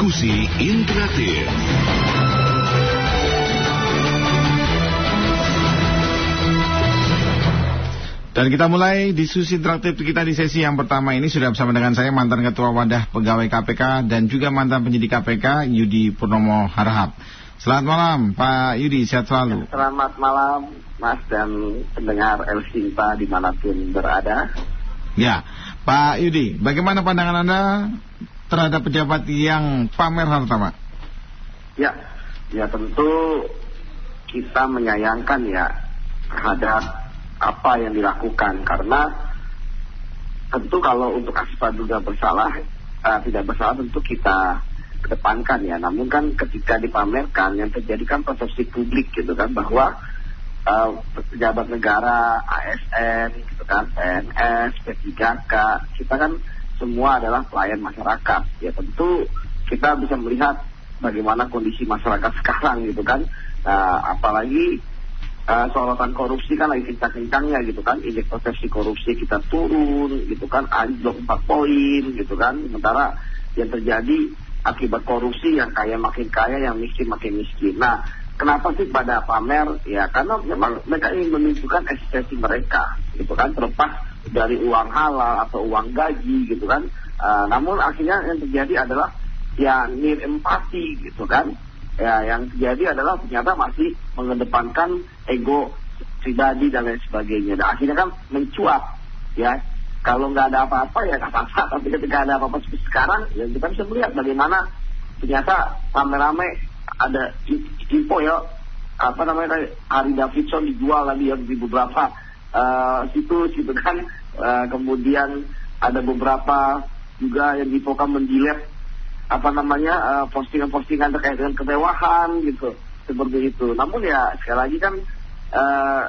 Diskusi interaktif. Dan kita mulai diskusi interaktif kita di sesi yang pertama ini sudah bersama dengan saya mantan Ketua Wadah Pegawai KPK dan juga mantan penyidik KPK Yudi Purnomo Harahap. Selamat malam Pak Yudi, sehat selalu. Selamat malam Mas dan pendengar El Sinta di mana pun berada. Ya, Pak Yudi, bagaimana pandangan Anda terhadap pejabat yang pamer harta Pak? Ya, ya tentu kita menyayangkan ya terhadap apa yang dilakukan karena tentu kalau untuk kasus praduga bersalah uh, tidak bersalah tentu kita kedepankan ya namun kan ketika dipamerkan yang terjadi kan persepsi publik gitu kan bahwa uh, pejabat negara ASN gitu kan PNS P3K kita kan semua adalah pelayan masyarakat. Ya tentu kita bisa melihat bagaimana kondisi masyarakat sekarang gitu kan. Nah, apalagi uh, sorotan korupsi kan lagi kencang-kencangnya gitu kan. Indeks persepsi korupsi kita turun gitu kan. Anjlok 4 poin gitu kan. Sementara yang terjadi akibat korupsi yang kaya makin kaya yang miskin makin miskin. Nah kenapa sih pada pamer ya karena memang mereka ingin menunjukkan eksistensi mereka gitu kan terlepas dari uang halal atau uang gaji gitu kan uh, namun akhirnya yang terjadi adalah ya nir empati gitu kan ya yang terjadi adalah ternyata masih mengedepankan ego pribadi dan lain sebagainya. Dan akhirnya kan mencuat ya. Kalau nggak ada apa-apa ya nggak apa-apa. Tapi ketika ada apa-apa seperti sekarang, ya kita bisa melihat bagaimana ternyata rame-rame ada info ya apa namanya Hari Davidson dijual lagi yang di beberapa uh, situs gitu kan. Uh, kemudian ada beberapa juga yang dipokan mendilet apa namanya uh, postingan-postingan terkait dengan kemewahan gitu seperti itu. Namun ya sekali lagi kan uh,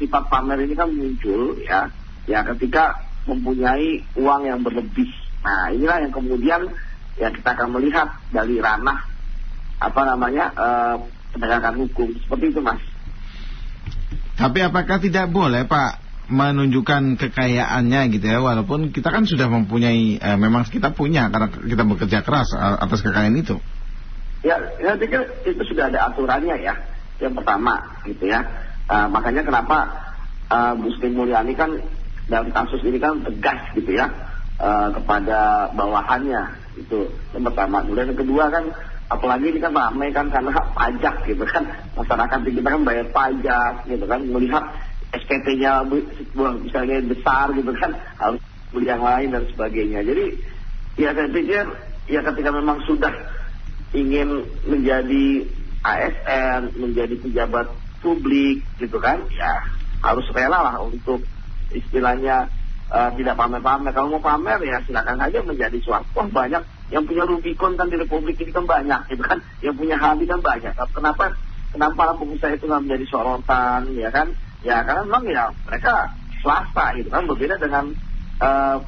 sifat pamer ini kan muncul ya ya ketika mempunyai uang yang berlebih. Nah inilah yang kemudian ya kita akan melihat dari ranah apa namanya uh, penegakan hukum. Seperti itu mas. Tapi apakah tidak boleh Pak menunjukkan kekayaannya gitu ya? Walaupun kita kan sudah mempunyai eh, memang kita punya karena kita bekerja keras eh, atas kekayaan itu. Ya saya pikir itu sudah ada aturannya ya. Yang pertama gitu ya. Uh, makanya kenapa uh, Bu Sri Mulyani kan dalam kasus ini kan tegas gitu ya uh, kepada bawahannya itu yang pertama. Kemudian yang kedua kan apalagi ini kan ramai kan karena pajak gitu kan. Masyarakat kita kan bayar pajak gitu kan. Melihat SPT-nya misalnya besar gitu kan. Harus beli yang lain dan sebagainya. Jadi ya saya pikir ya ketika memang sudah ingin menjadi ASN, menjadi pejabat publik gitu kan, ya harus rela lah untuk istilahnya uh, tidak pamer-pamer. Kalau mau pamer ya silakan saja menjadi suatu. Wah banyak yang punya Rubicon kan di Republik ini kan banyak gitu kan, yang punya Harley kan banyak. Kenapa kenapa pengusaha itu nggak menjadi sorotan ya kan? Ya karena memang ya mereka swasta gitu kan berbeda dengan uh,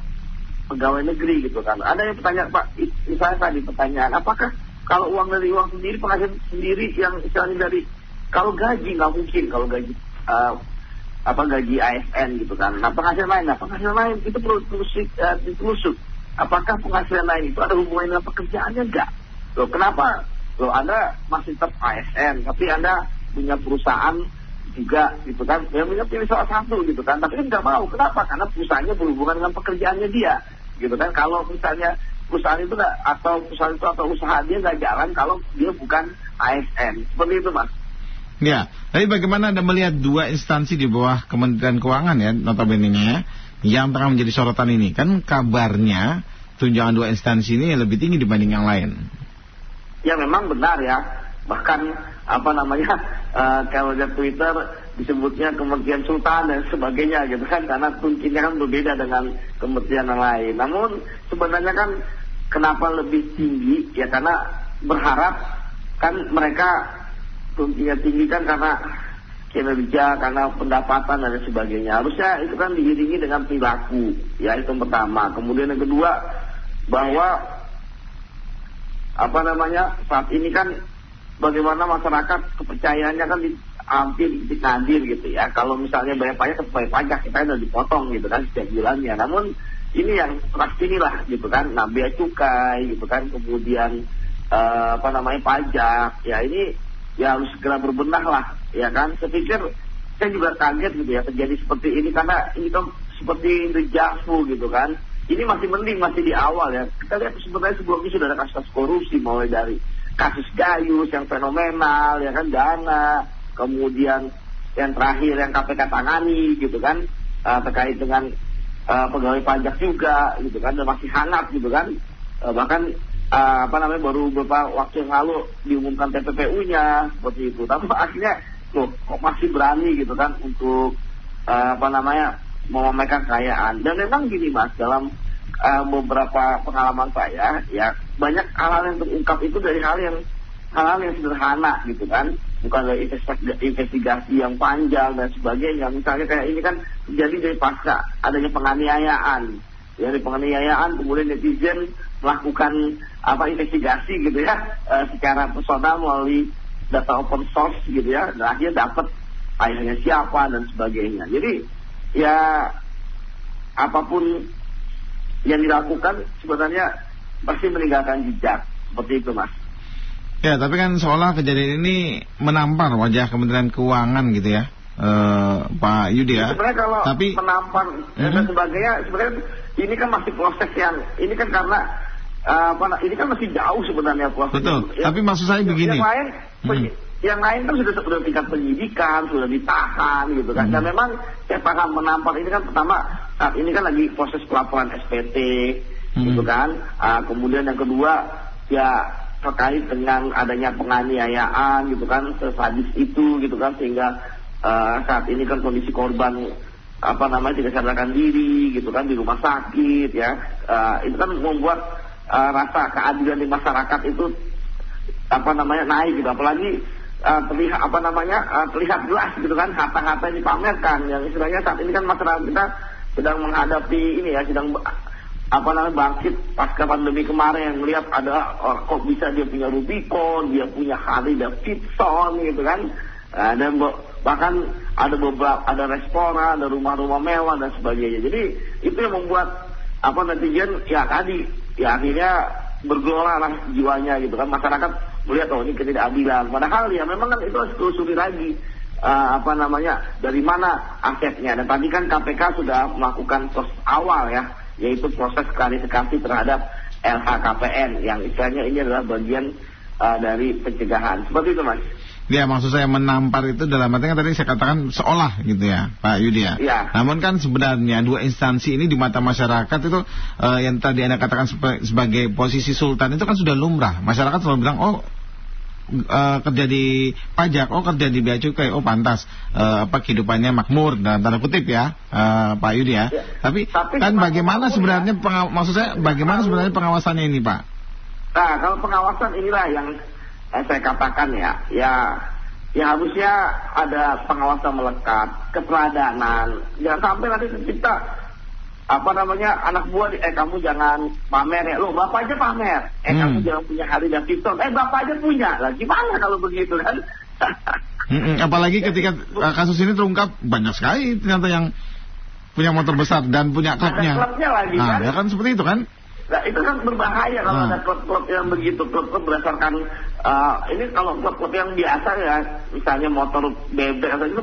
pegawai negeri gitu kan. Ada yang bertanya Pak, misalnya tadi pertanyaan, apakah kalau uang dari uang sendiri penghasilan sendiri yang istilahnya dari kalau gaji nggak mungkin kalau gaji uh, apa gaji ASN gitu kan. Nah penghasilan lain, nah penghasilan lain itu perlu telusuk, uh, ditelusuk. Apakah penghasilan lain itu ada hubungannya dengan pekerjaannya enggak? Loh kenapa? Loh Anda masih tetap ASN, tapi Anda punya perusahaan juga gitu kan ya punya pilih salah satu gitu kan tapi kan nggak mau kenapa karena perusahaannya berhubungan dengan pekerjaannya dia gitu kan kalau misalnya perusahaan itu gak, atau perusahaan itu atau usaha dia nggak jalan kalau dia bukan ASN seperti itu mas Ya, tapi bagaimana Anda melihat dua instansi di bawah Kementerian Keuangan ya, notabene yang tengah menjadi sorotan ini? Kan kabarnya tunjangan dua instansi ini lebih tinggi dibanding yang lain. Ya memang benar ya, bahkan apa namanya uh, kalau lihat Twitter disebutnya Kementerian Sultan dan sebagainya gitu kan karena kuncinya kan berbeda dengan kementerian yang lain. Namun sebenarnya kan kenapa lebih tinggi ya karena berharap kan mereka kuncinya tinggi kan karena kinerja, karena pendapatan dan sebagainya. Harusnya itu kan diiringi dengan perilaku, ya itu yang pertama. Kemudian yang kedua bahwa apa namanya saat ini kan bagaimana masyarakat kepercayaannya kan di, hampir nadir gitu ya. Kalau misalnya bayar pajak bayar pajak kita udah dipotong gitu kan setiap bulannya. Namun ini yang pasti inilah gitu kan, nah cukai gitu kan, kemudian eh, apa namanya pajak. Ya ini ya harus segera berbenah lah, ya kan? Saya pikir saya juga kaget gitu ya terjadi seperti ini karena ini kan seperti dejavu gitu kan. Ini masih mending masih di awal ya. Kita lihat sebenarnya sebelumnya sudah ada kasus korupsi mulai dari kasus Gayus yang fenomenal ya kan dana, kemudian yang terakhir yang KPK tangani gitu kan uh, terkait dengan uh, pegawai pajak juga gitu kan dan masih hangat gitu kan uh, bahkan uh, apa namanya baru beberapa waktu yang lalu diumumkan TPPU-nya seperti itu. Tapi akhirnya loh kok masih berani gitu kan untuk uh, apa namanya memamerkan kekayaan. Dan memang gini mas dalam uh, beberapa pengalaman saya ya banyak hal-hal yang terungkap itu dari hal yang hal-hal yang sederhana gitu kan. Bukan dari investigasi yang panjang dan sebagainya. Misalnya kayak ini kan jadi dari pasca adanya penganiayaan. ya, dari penganiayaan kemudian netizen melakukan apa investigasi gitu ya e, secara personal melalui data open source gitu ya dan akhirnya dapat ayahnya siapa dan sebagainya. Jadi ya apa pun yang dilakukan sebenarnya pasti meninggalkan jejak. Seperti itu mas. Ya, tapi kan seolah kejadian ini menampar wajah Kementerian Keuangan gitu ya, uh, Pak Yudi ya. Sebenarnya kalau tapi, menampar uh -huh. dan sebagainya, sebenarnya ini kan masih proses yang, ini kan karena uh, apa, ini kan masih jauh sebenarnya proses. Betul. Ya, tapi maksud saya begini. Yang lain, hmm. yang lain kan sudah sudah tingkat penyidikan, sudah ditahan gitu kan. Hmm. Dan memang saya paham menampar ini kan pertama saat ini kan lagi proses pelaporan SPT, hmm. gitu kan. Uh, kemudian yang kedua ya terkait dengan adanya penganiayaan gitu kan sesadis itu gitu kan sehingga uh, saat ini kan kondisi korban apa namanya tidak sadarkan diri gitu kan di rumah sakit ya. Uh, itu kan membuat uh, rasa keadilan di masyarakat itu apa namanya naik gitu. Apalagi uh, terlihat apa namanya uh, terlihat jelas gitu kan harta-harta yang dipamerkan yang istilahnya saat ini kan masyarakat kita sedang menghadapi ini ya sedang apa namanya bangkit pasca pandemi kemarin. Yang melihat ada oh, kok bisa dia punya Rubicon, dia punya Harley Davidson gitu kan, nah, dan bahkan ada beberapa ada restoran, ada rumah-rumah mewah dan sebagainya. Jadi itu yang membuat apa netizen ya tadi ya akhirnya bergelora lah jiwanya gitu kan masyarakat melihat oh ini ketidakadilan. Padahal ya memang kan itu harus telusuri lagi uh, apa namanya dari mana asetnya dan tadi kan KPK sudah melakukan tos awal ya yaitu proses klarifikasi terhadap LHKPN yang istilahnya ini adalah bagian uh, dari pencegahan. Seperti itu mas. Ya maksud saya menampar itu dalam artinya tadi saya katakan seolah gitu ya Pak Yudi ya. ya. Namun kan sebenarnya dua instansi ini di mata masyarakat itu uh, yang tadi Anda katakan sebagai posisi sultan itu kan sudah lumrah. Masyarakat selalu bilang oh uh, kerja di pajak, oh kerja di bea cukai, oh pantas uh, apa kehidupannya makmur dalam tanda kutip ya, uh, Pak Yudi ya. ya. Tapi, Tapi kan bagaimana sebenarnya ya. maksud saya bagaimana sebenarnya pengawasannya ini, Pak? Nah, kalau pengawasan inilah yang eh, saya katakan ya, ya ya harusnya ada pengawasan melekat, keteladanan, jangan sampai nanti kita apa namanya anak buah eh kamu jangan pamer ya. Lo bapak aja pamer. Eh hmm. kamu jangan punya hari dan Victor eh bapak aja punya. Lah gimana kalau begitu kan? Apalagi ketika uh, kasus ini terungkap banyak sekali ternyata yang punya motor besar dan punya klubnya. Ada klubnya lagi nah, kan? ya kan seperti itu kan Nah, itu kan berbahaya kalau nah. ada klub-klub yang begitu. Klub-klub berdasarkan uh, ini kalau klub-klub yang biasa ya misalnya motor bebek atau itu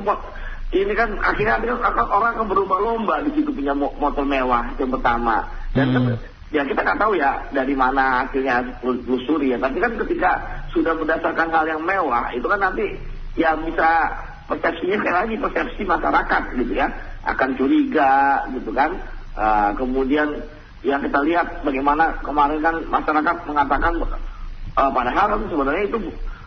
ini kan akhirnya akan orang akan berlomba-lomba di situ punya motor mewah yang pertama. Dan hmm. kan, ya kita nggak tahu ya dari mana hasilnya telusuri ya. Tapi kan ketika sudah berdasarkan hal yang mewah itu kan nanti ya bisa persepsinya kayak lagi persepsi masyarakat gitu ya. Akan curiga gitu kan. Uh, kemudian yang kita lihat bagaimana kemarin kan masyarakat mengatakan uh, padahal kan sebenarnya itu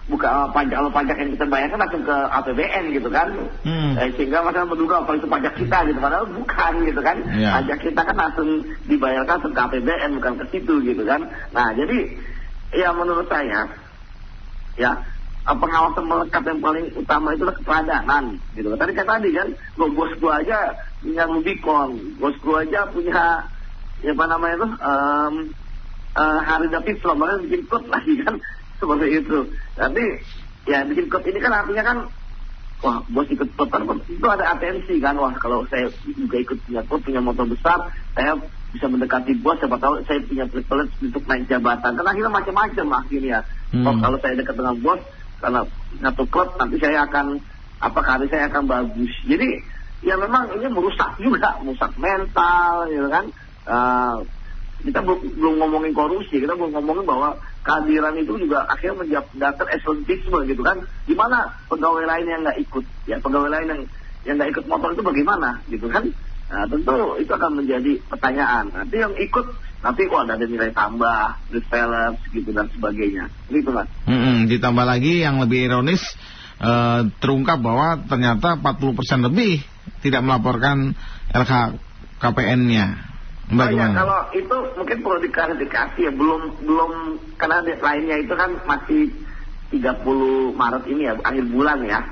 buka uh, pajak kalau pajak yang kita bayarkan langsung ke APBN gitu kan hmm. eh, sehingga masyarakat menduga kalau itu pajak kita gitu padahal bukan gitu kan yeah. pajak kita kan langsung dibayarkan ke APBN bukan ke situ gitu kan nah jadi ya menurut saya ya pengawasan melekat yang paling utama itu adalah keteladanan gitu tadi kan tadi kan bos gua aja punya Rubicon bos gua aja punya ya apa namanya itu? Um, uh, Harley Davidson bahkan bikin klub lagi kan? Seperti itu. Tapi ya bikin klub ini kan artinya kan wah bos ikut klub kan itu ada atensi kan? Wah kalau saya juga ikut punya klub punya motor besar saya bisa mendekati bos siapa tahu saya punya privilege untuk naik jabatan. Kan akhirnya macam-macam akhirnya. Hmm. oh, kalau saya dekat dengan bos karena satu klub nanti saya akan apa karir saya akan bagus. Jadi ya memang ini merusak juga merusak mental gitu kan Eh, kita belum, ngomongin korupsi kita belum ngomongin bahwa kehadiran itu juga akhirnya menjadi esentisme gitu kan. Gimana pegawai lain yang nggak ikut? Ya pegawai lain yang yang nggak ikut motor itu bagaimana gitu kan? Nah, tentu itu akan menjadi pertanyaan. Nanti yang ikut nanti kok ada nilai tambah develop gitu dan sebagainya. Gitu mas. Mm-mm, ditambah lagi yang lebih ironis eh, terungkap bahwa ternyata 40% lebih tidak melaporkan LHKPN-nya. Mbak Oh ya, kalau itu mungkin perlu diklarifikasi ya, belum belum karena deadline-nya itu kan masih 30 Maret ini ya, akhir bulan ya.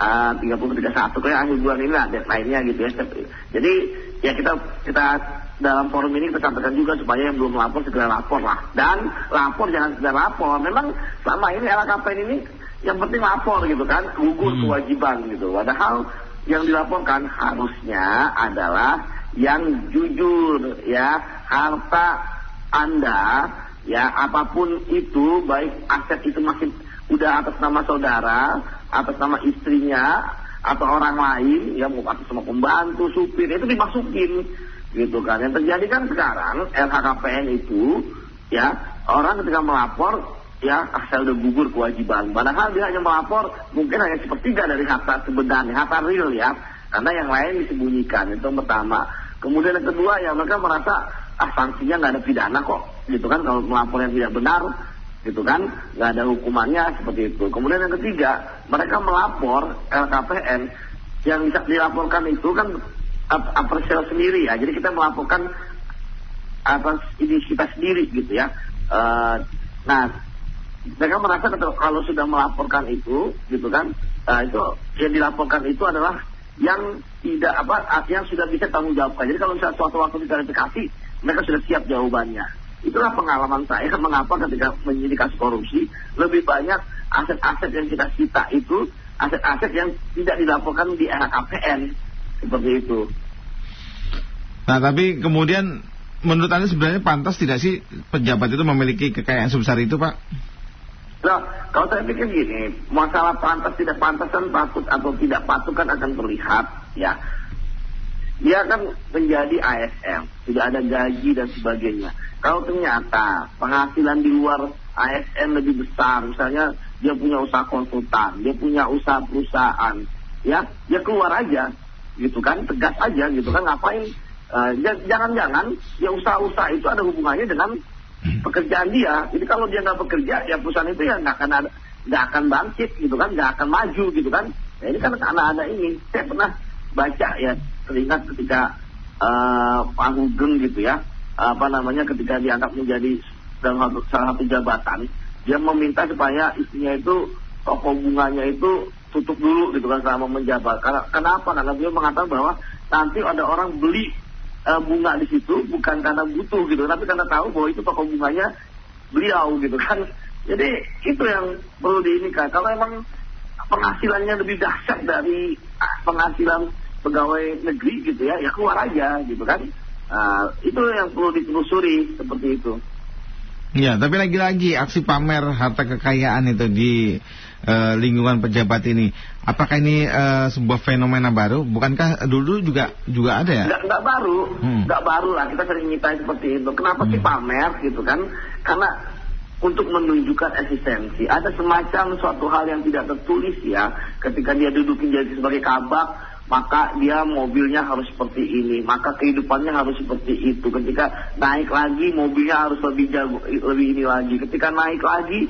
Uh, 30 31 kayak akhir bulan ini lah deadline-nya gitu ya. Jadi ya kita kita dalam forum ini kita sampaikan juga supaya yang belum lapor segera lapor lah. Dan lapor jangan segera lapor. Memang selama ini LKPN ini yang penting lapor gitu kan, gugur Hmm. kewajiban gitu. Padahal yang dilaporkan harusnya adalah yang jujur ya harta anda ya apa pun itu baik aset itu masih udah atas nama saudara atas nama istrinya atau orang lain ya mau atas nama pembantu supir itu dimasukin gitu kan. Yang terjadi kan sekarang LHKPN itu ya orang ketika melapor ya ah, udah gugur kewajiban. Padahal dia hanya melapor mungkin hanya sepertiga dari harta sebenarnya harta real ya karena yang lain disembunyikan itu yang pertama. Kemudian yang kedua ya mereka merasa ah sanksinya nggak ada pidana kok. Gitu kan kalau melapor yang tidak benar gitu kan nggak ada hukumannya seperti itu. Kemudian yang ketiga mereka melapor LKPN yang bisa dilaporkan itu kan ap- apresial sendiri ya. Jadi kita melaporkan atas ini kita sendiri gitu ya. Eh, nah mereka merasa kalau sudah melaporkan itu gitu kan eh, itu yang dilaporkan itu adalah yang tidak apa yang sudah bisa tanggung jawabkan. Jadi kalau misalnya suatu waktu diklarifikasi mereka sudah siap jawabannya. Itulah pengalaman saya mengapa ketika menyidik kasus korupsi lebih banyak aset-aset yang kita sita itu aset-aset yang tidak dilaporkan di LHKPN seperti itu. Nah, tapi kemudian menurut Anda sebenarnya pantas tidak sih pejabat itu memiliki kekayaan sebesar itu, Pak? Nah, kalau saya pikir gini, masalah pantas tidak pantas kan patut atau tidak patut kan akan terlihat, ya. Dia kan menjadi ASN, sudah ada gaji dan sebagainya. Kalau ternyata penghasilan di luar ASN lebih besar, misalnya dia punya usaha konsultan, dia punya usaha perusahaan, ya, dia keluar aja, gitu kan, tegas aja, gitu kan, ngapain? J- Jangan-jangan ya usaha-usaha itu ada hubungannya dengan pekerjaan dia. Jadi kalau dia nggak bekerja, ya perusahaan itu ya nggak akan nggak akan bangkit gitu kan, nggak akan maju gitu kan. Nah, ini kan karena ada ini. Saya pernah baca ya, teringat ketika eh, Pak Hugeng gitu ya, apa namanya ketika diangkat menjadi dalam salah satu jabatan, dia meminta supaya istrinya itu toko bunganya itu tutup dulu gitu kan selama menjabat. Karena kenapa? Karena beliau mengatakan bahwa nanti ada orang beli eh, bunga di situ bukan karena butuh gitu, tapi karena tahu bahwa itu toko bunganya beliau gitu kan. Jadi itu yang perlu diinikan. Kalau emang penghasilannya lebih dahsyat dari ah, penghasilan pegawai negeri gitu ya, ya keluar aja gitu kan. Ah, itu yang perlu ditelusuri seperti itu. Ya, tapi lagi-lagi aksi pamer harta kekayaan itu di eh, lingkungan pejabat ini, apakah ini eh, sebuah fenomena baru? Bukankah dulu juga juga ada ya? Nggak, nggak baru, Hmm. nggak baru lah kita sering nyitain seperti itu. Kenapa sih Hmm. pamer gitu kan? Karena untuk menunjukkan eksistensi ada semacam suatu hal yang tidak tertulis ya. Ketika dia dudukin jadi sebagai kabak, maka dia mobilnya harus seperti ini, maka kehidupannya harus seperti itu. Ketika naik lagi mobilnya harus lebih jago, lebih ini lagi. Ketika naik lagi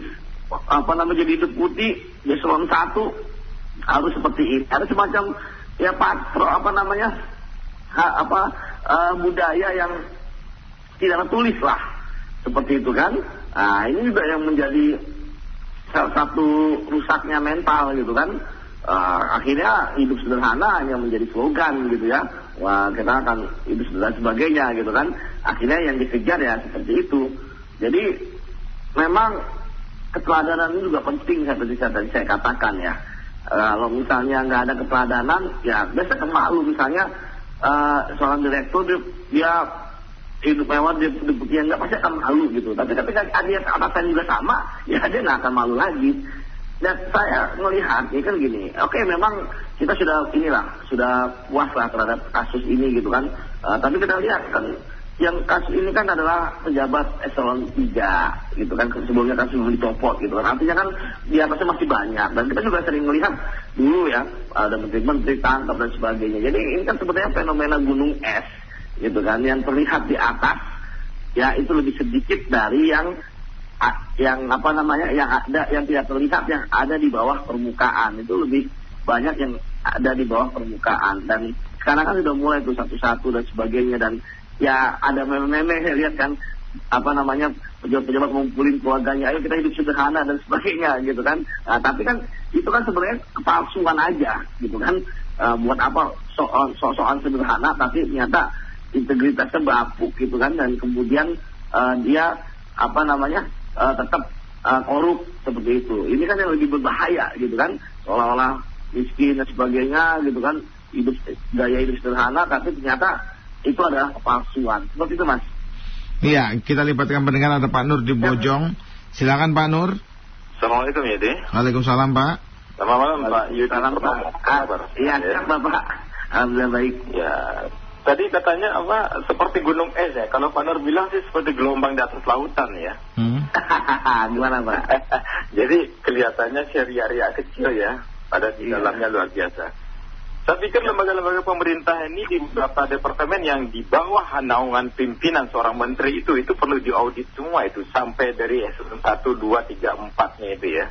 apa namanya jadi deputi, dia selon satu harus seperti ini. Ada semacam ya patro apa namanya ha- apa eh, budaya yang tidak tertulis lah seperti itu kan. Nah ini juga yang menjadi salah satu rusaknya mental gitu kan. Eh, akhirnya hidup sederhana hanya menjadi slogan gitu ya. Wah kita akan hidup sederhana sebagainya gitu kan. Akhirnya yang dikejar ya seperti itu. Jadi memang keteladanan ini juga penting seperti tadi saya katakan ya. kalau misalnya nggak ada keteladanan, ya biasa kan malu misalnya uh, seorang direktur dia, dia hidup mewah dia dia nggak pasti akan malu gitu. Tapi ketika dia atasan juga sama, ya dia nggak akan malu lagi. Dan saya melihat, ini kan gini, oke okay, memang kita sudah inilah, sudah puas lah terhadap kasus ini gitu kan. Uh, tapi kita lihat kan, yang kasus ini kan adalah pejabat eselon 3 gitu kan. Sebelumnya kasus belum dicopot gitu kan. Artinya kan di atasnya masih banyak. Dan kita juga sering melihat dulu ya ada menteri-menteri tangkap dan sebagainya. Jadi ini kan sebetulnya fenomena gunung es gitu kan yang terlihat di atas. Ya itu lebih sedikit dari yang yang apa namanya yang ada yang tidak terlihat yang ada di bawah permukaan. Itu lebih banyak yang ada di bawah permukaan. Dan sekarang kan sudah mulai tuh satu-satu dan sebagainya. Dan ya ada meme-meme saya lihat kan apa namanya pejabat-pejabat ngumpulin keluarganya ayo kita hidup sederhana dan sebagainya gitu kan. Nah, tapi kan itu kan sebenarnya kepalsuan aja gitu kan. Uh, buat apa soal soal sederhana tapi ternyata integritasnya bapuk gitu kan. Dan kemudian uh, dia apa namanya uh, tetap uh, korup seperti itu ini kan yang lebih berbahaya gitu kan seolah-olah miskin dan sebagainya gitu kan hidup gaya hidup sederhana tapi ternyata itu adalah kepalsuan. Seperti itu mas. Iya, kita libatkan pendengar ada Pak Nur di ya. Bojong. Silakan Pak Nur. Assalamualaikum ya, Deh. Waalaikumsalam Pak. Selamat malam Pak Yudi. Salam Pak. Iya, ya. Bapak. Alhamdulillah baik. Ya, tadi katanya apa seperti gunung es ya. Kalau Pak Nur bilang sih seperti gelombang di atas lautan ya. Hmm. Gimana Pak? Jadi kelihatannya syariah kecil ya. Pada di iya. dalamnya luar biasa. Saya pikir lembaga-lembaga pemerintah ini di beberapa departemen yang di bawah naungan pimpinan seorang menteri itu itu perlu diaudit semua itu sampai dari S1, 2, 3, 4-nya itu ya.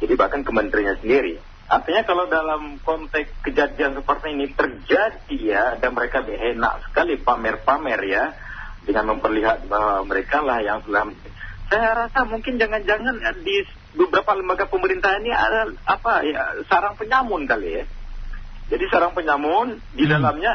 Jadi bahkan kementeriannya sendiri. Artinya kalau dalam konteks kejadian seperti ini terjadi ya dan mereka enak sekali pamer-pamer ya dengan memperlihat bahwa mereka lah yang telah saya rasa mungkin jangan-jangan di beberapa lembaga pemerintah ini ada apa ya sarang penyamun kali ya jadi sarang penyamun di hmm. dalamnya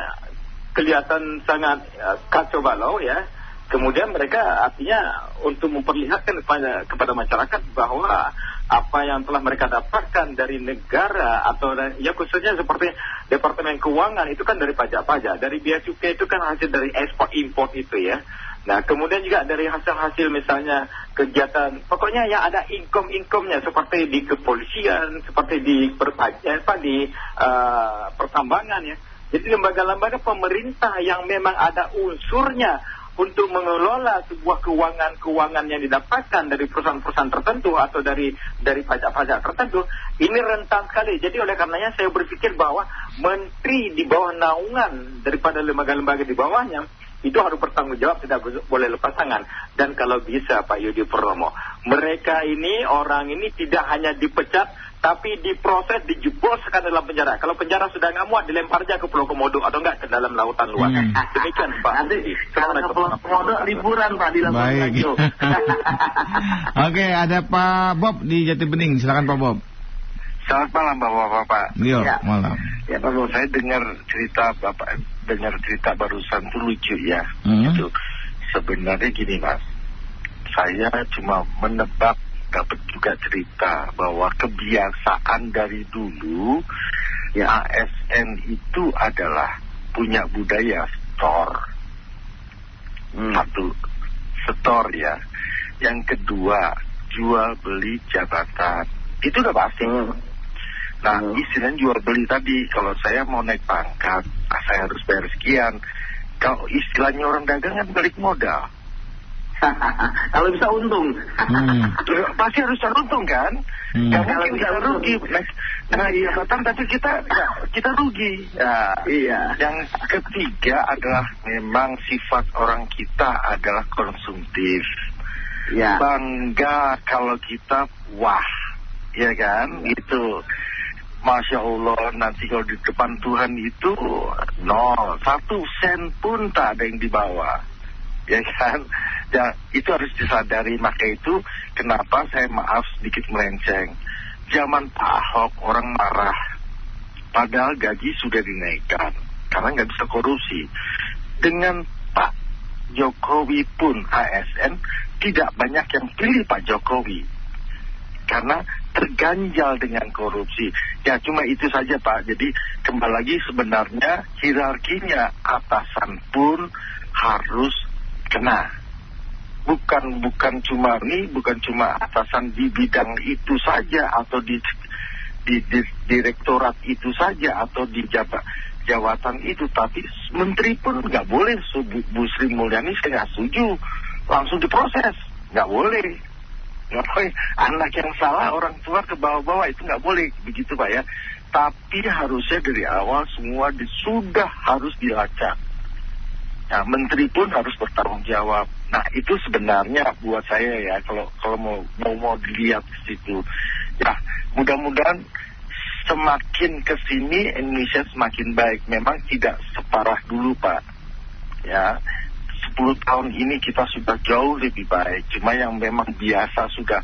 kelihatan sangat uh, kacau balau ya. Kemudian mereka artinya untuk memperlihatkan kepada, kepada masyarakat bahwa apa yang telah mereka dapatkan dari negara atau ya khususnya seperti Departemen Keuangan itu kan dari pajak-pajak, dari biaya cukai itu kan hasil dari ekspor import itu ya. Nah, kemudian juga dari hasil-hasil misalnya kegiatan, pokoknya yang ada income-income-nya seperti di kepolisian, seperti di perpajak, apa di uh, pertambangan ya. Jadi lembaga-lembaga pemerintah yang memang ada unsurnya untuk mengelola sebuah keuangan-keuangan yang didapatkan dari perusahaan-perusahaan tertentu atau dari dari pajak-pajak tertentu, ini rentan sekali. Jadi oleh karenanya saya berpikir bahwa menteri di bawah naungan daripada lembaga-lembaga di bawahnya itu harus bertanggung jawab tidak boleh lepas tangan dan kalau bisa Pak Yudi Purnomo mereka ini orang ini tidak hanya dipecat tapi diproses dijebloskan dalam penjara kalau penjara sudah nggak muat dilempar aja ke Pulau Komodo atau enggak ke dalam lautan luas hmm. demikian Pak nanti kalau ke Pulau Komodo liburan Pak di lautan Baik. Oke ada Pak Bob di Jati Bening silakan Pak Bob Selamat malam Bapak-Bapak. Iya, ya. malam. Ya Pak saya dengar cerita Bapak dengar cerita barusan itu lucu ya. Hmm. Itu sebenarnya gini Mas. Saya cuma menebak dapat juga cerita bahwa kebiasaan dari dulu ya ASN itu adalah punya budaya store. Hmm. Satu store ya. Yang kedua jual beli jabatan. Itu udah pasti. Hmm Nah, hmm. istilahnya jual beli tadi, kalau saya mau naik pangkat, ah, saya harus bayar sekian. Kalau istilahnya orang dagang kan balik modal. kalau bisa untung. hmm. Pasti harus untung kan? Hmm. Gak mungkin bisa rugi. Nah, nah iya betul, tapi kita ya, kita rugi. Ya, iya. Yang ketiga adalah memang sifat orang kita adalah konsumtif. Ya. Bangga kalau kita wah, ya kan? Itu. Masya Allah nanti kalau di depan Tuhan itu nol satu sen pun tak ada yang dibawa ya kan? Ya itu harus disadari. Maka itu kenapa saya maaf sedikit melenceng. Zaman Pak Ahok orang marah. Padahal gaji sudah dinaikkan karena nggak bisa korupsi. Dengan Pak Jokowi pun ASN tidak banyak yang pilih Pak Jokowi. Karena terganjal dengan korupsi. Ya cuma itu saja Pak. Jadi kembali lagi sebenarnya hierarkinya atasan pun harus kena. Bukan bukan cuma ini, bukan cuma atasan di bidang itu saja atau di di, di direktorat itu saja atau di jabat jawatan itu, tapi menteri pun nggak boleh. Bu Sri Mulyani saya nggak setuju, langsung diproses, nggak boleh. Nggak boleh. Anak yang salah orang tua ke bawah-bawah itu nggak boleh begitu pak ya. Tapi harusnya dari awal semua sudah harus dilacak. Nah, menteri pun harus bertanggung jawab. Nah, itu sebenarnya buat saya ya, kalau kalau mau mau, mau dilihat di situ, ya mudah-mudahan semakin ke sini Indonesia semakin baik. Memang tidak separah dulu Pak. Ya, 10 tahun ini kita sudah jauh lebih baik. Cuma yang memang biasa sudah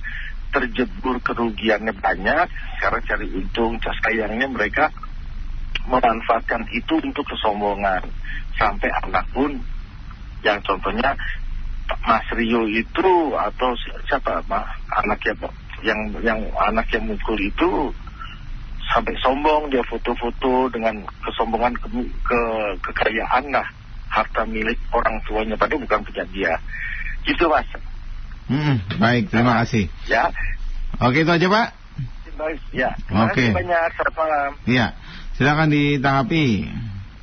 terjebur kerugiannya banyak, sekarang cari untung, sayangnya mereka memanfaatkan itu untuk kesombongan sampai anak pun. Yang contohnya Mas Rio itu atau siapa? Anak yang yang yang anak yang mukul itu sampai sombong dia foto-foto dengan kesombongan ke, ke kekayaan lah harta milik orang tuanya padahal bukan punya dia. Gitu mas. Hmm, baik terima kasih. Ya. Oke itu aja pak. Baik ya. Oke. okay. banyak. Selamat malam. Ya silakan ditanggapi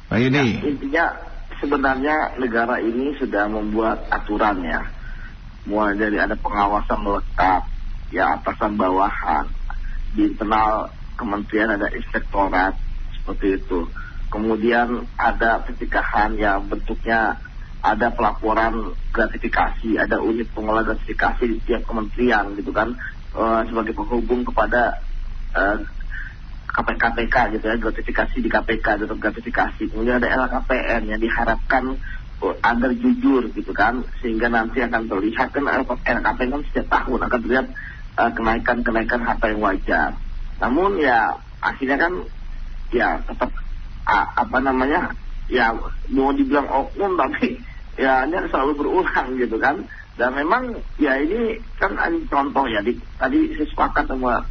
Pak Yudi ya, intinya sebenarnya negara ini sudah membuat aturan ya. Mulai dari ada pengawasan melekat ya atasan bawahan. Di internal kementerian ada inspektorat seperti itu. Kemudian ada pencegahan yang bentuknya ada pelaporan gratifikasi, ada unit pengelola gratifikasi di setiap kementerian gitu kan. Uh, sebagai penghubung kepada uh, KPK gitu ya gratifikasi di KPK atau gratifikasi. Kemudian ada LKPN yang diharapkan uh, agar jujur gitu kan sehingga nanti akan terlihat kan LKPN kan setiap tahun akan terlihat kenaikan-kenaikan harta yang wajar. Namun ya akhirnya kan ya tetap apa namanya ya mau dibilang oknum tapi ya ini selalu berulang gitu kan. Dan memang ya ini kan contoh ya di, tadi saya sepakat sama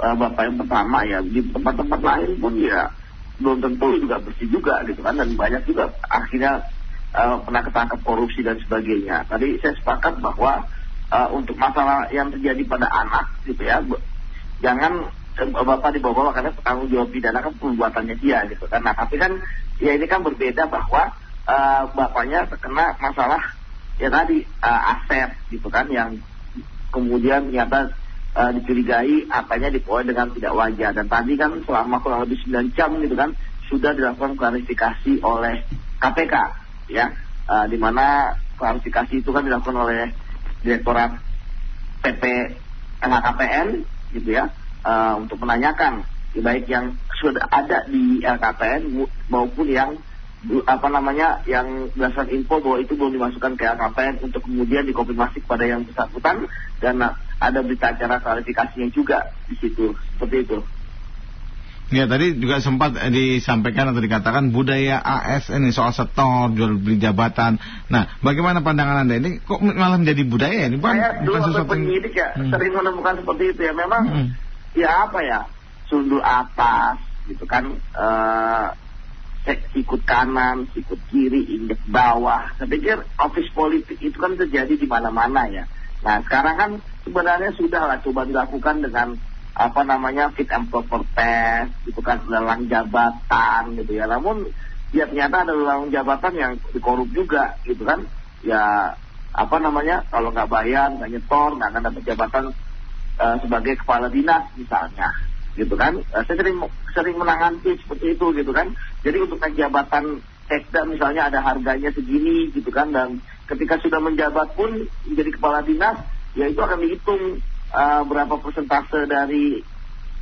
uh, bapak yang pertama ya di tempat-tempat lain pun ya belum tentu juga bersih juga gitu kan dan banyak juga akhirnya uh, pernah ketangkap korupsi dan sebagainya tadi saya sepakat bahwa uh, untuk masalah yang terjadi pada anak gitu ya jangan bapak dibawa-bawa karena tanggung jawab pidana kan perbuatannya dia gitu kan. Nah tapi kan ya ini kan berbeda bahwa uh, bapaknya terkena masalah ya tadi uh, aset gitu kan yang kemudian ternyata uh, dicurigai apanya diperoleh dengan tidak wajar. Dan tadi kan selama kurang lebih 9 jam gitu kan sudah dilakukan klarifikasi oleh KPK ya. Uh, di mana klarifikasi itu kan dilakukan oleh Direktorat PP LHKPN gitu ya uh, untuk menanyakan baik yang sudah ada di LKPN maupun yang apa namanya yang berdasarkan info bahwa itu belum dimasukkan ke LKPN untuk kemudian dikonfirmasi kepada yang bersangkutan dan ada berita acara klarifikasinya juga di situ seperti itu. Ya tadi juga sempat disampaikan atau dikatakan budaya ASN ini soal setor jual beli jabatan. Nah, bagaimana pandangan anda ini? Kok malah menjadi budaya ini? Bukan, Saya bukan sesuatu penyidik ya hmm. sering menemukan seperti itu ya. Memang hmm ya apa ya sundul atas gitu kan uh, sikut kanan, sikut kiri, injek bawah. Saya pikir office politik itu kan terjadi di mana-mana ya. Nah sekarang kan sebenarnya sudah lah coba dilakukan dengan apa namanya fit and proper test, gitu kan lelang jabatan gitu ya. Namun ya ternyata ada lelang jabatan yang dikorup juga gitu kan. Ya apa namanya kalau nggak bayar, nggak nyetor, nggak akan dapat jabatan uh, sebagai kepala dinas misalnya gitu kan uh, saya sering sering menangani seperti itu gitu kan. Jadi untuk jabatan sekda misalnya ada harganya segini gitu kan. Dan ketika sudah menjabat pun menjadi kepala dinas ya itu akan dihitung uh, berapa persentase dari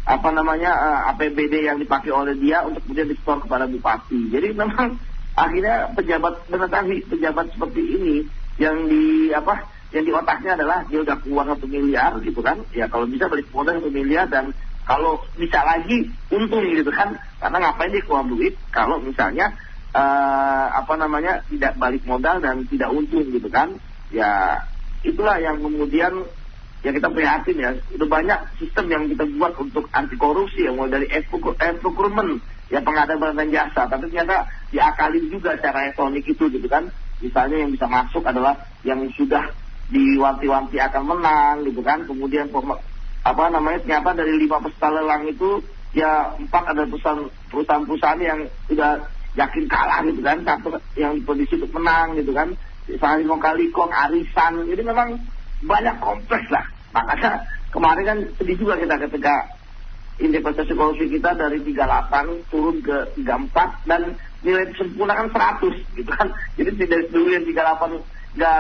apa namanya uh, APBD yang dipakai oleh dia untuk kemudian disetor kepada bupati. Jadi memang akhirnya pejabat benar pejabat seperti ini yang di apa yang di otaknya adalah dia udah uang satu miliar gitu kan. Ya kalau bisa balik modal satu miliar dan kalau bisa lagi untung gitu kan karena ngapain dia keluar duit kalau misalnya uh, apa namanya tidak balik modal dan tidak untung gitu kan ya itulah yang kemudian ya kita prihatin ya. Udah banyak sistem yang kita buat untuk anti korupsi yang mulai dari e-procurement, ya pengadaan barang dan jasa. Tapi ternyata diakalin juga cara elektronik itu gitu kan. Misalnya yang bisa masuk adalah yang sudah diwanti-wanti akan menang gitu kan. Kemudian apa namanya ternyata dari lima peserta lelang itu ya empat ada perusahaan-perusahaan yang sudah yakin kalah gitu kan. Satu yang diprediksi untuk menang gitu kan. Misalnya kali kong arisan. Jadi memang banyak kompleks lah. Makanya kemarin kan sedih juga kita ketika indeks korupsi kita dari 38 turun ke 34 dan nilai sempurna kan 100 gitu kan. Jadi tidak dulu yang 38 nggak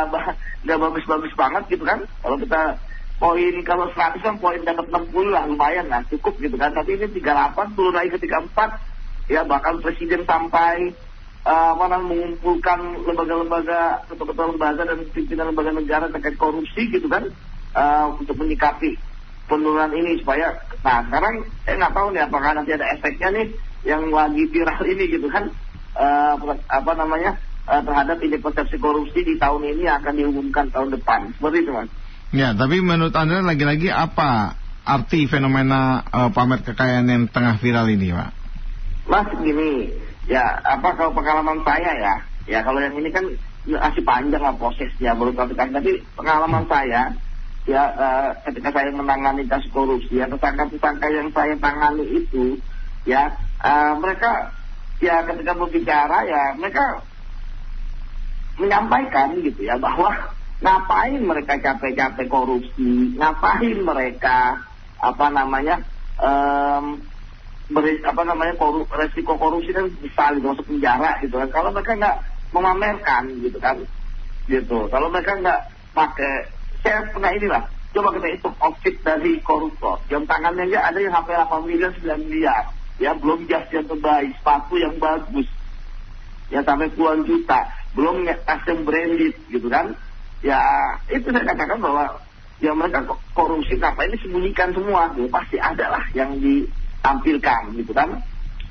nggak bagus-bagus banget gitu kan. Kalau kita poin kalau 100 kan poin dapat 60 lah lumayan lah cukup gitu kan. Tapi ini 38 turun lagi ke 34 ya bahkan presiden sampai uh, mana mengumpulkan lembaga-lembaga ketua-ketua lembaga dan pimpinan lembaga negara terkait korupsi gitu kan uh, untuk menyikapi penurunan ini supaya nah sekarang saya nggak tahu nih apakah nanti ada efeknya nih yang lagi viral ini gitu kan uh, apa namanya uh, terhadap ini persepsi korupsi di tahun ini akan diumumkan tahun depan seperti itu mas. Ya tapi menurut anda lagi-lagi apa arti fenomena uh, pamer kekayaan yang tengah viral ini pak? Mas gini Ya, apa kalau pengalaman saya ya, ya kalau yang ini kan masih panjang lah prosesnya baru satu kali. Tapi pengalaman saya, ya uh, ketika saya menangani kasus korupsi, ya tersangka-tersangka yang saya tangani itu, ya uh, mereka ya ketika berbicara ya mereka menyampaikan gitu ya bahwa ngapain mereka capek-capek korupsi, ngapain mereka apa namanya um, beri, apa namanya korup, resiko korupsi kan besar gitu masuk penjara gitu kan. Kalau mereka nggak memamerkan gitu kan gitu. Kalau mereka nggak pakai saya pernah inilah. Coba kita hitung outfit dari koruptor. Jam tangannya aja ada yang sampai 8 miliar 9 miliar. Ya belum jas yang terbaik sepatu yang bagus. Ya sampai puluhan juta. Belum tas yang branded gitu kan ya itu saya katakan bahwa ya mereka korupsi apa ini sembunyikan semua. Gitu. pasti ada lah yang di tampilkan gitu kan.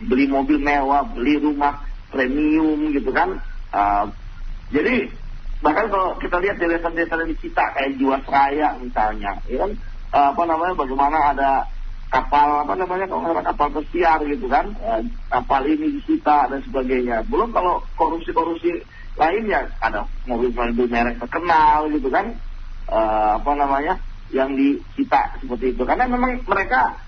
Beli mobil mewah beli rumah premium gitu kan. Uh, jadi bahkan kalau kita lihat di desa-desa di kita kayak Jiwasraya misalnya ya kan. Uh, apa namanya bagaimana ada kapal apa namanya kalau ada kapal pesiar gitu kan. Uh, kapal ini disita dan sebagainya. Belum kalau korupsi-korupsi lainnya. Ada mobil-mobil merek terkenal gitu kan. Uh, apa namanya yang disita seperti itu. Karena memang mereka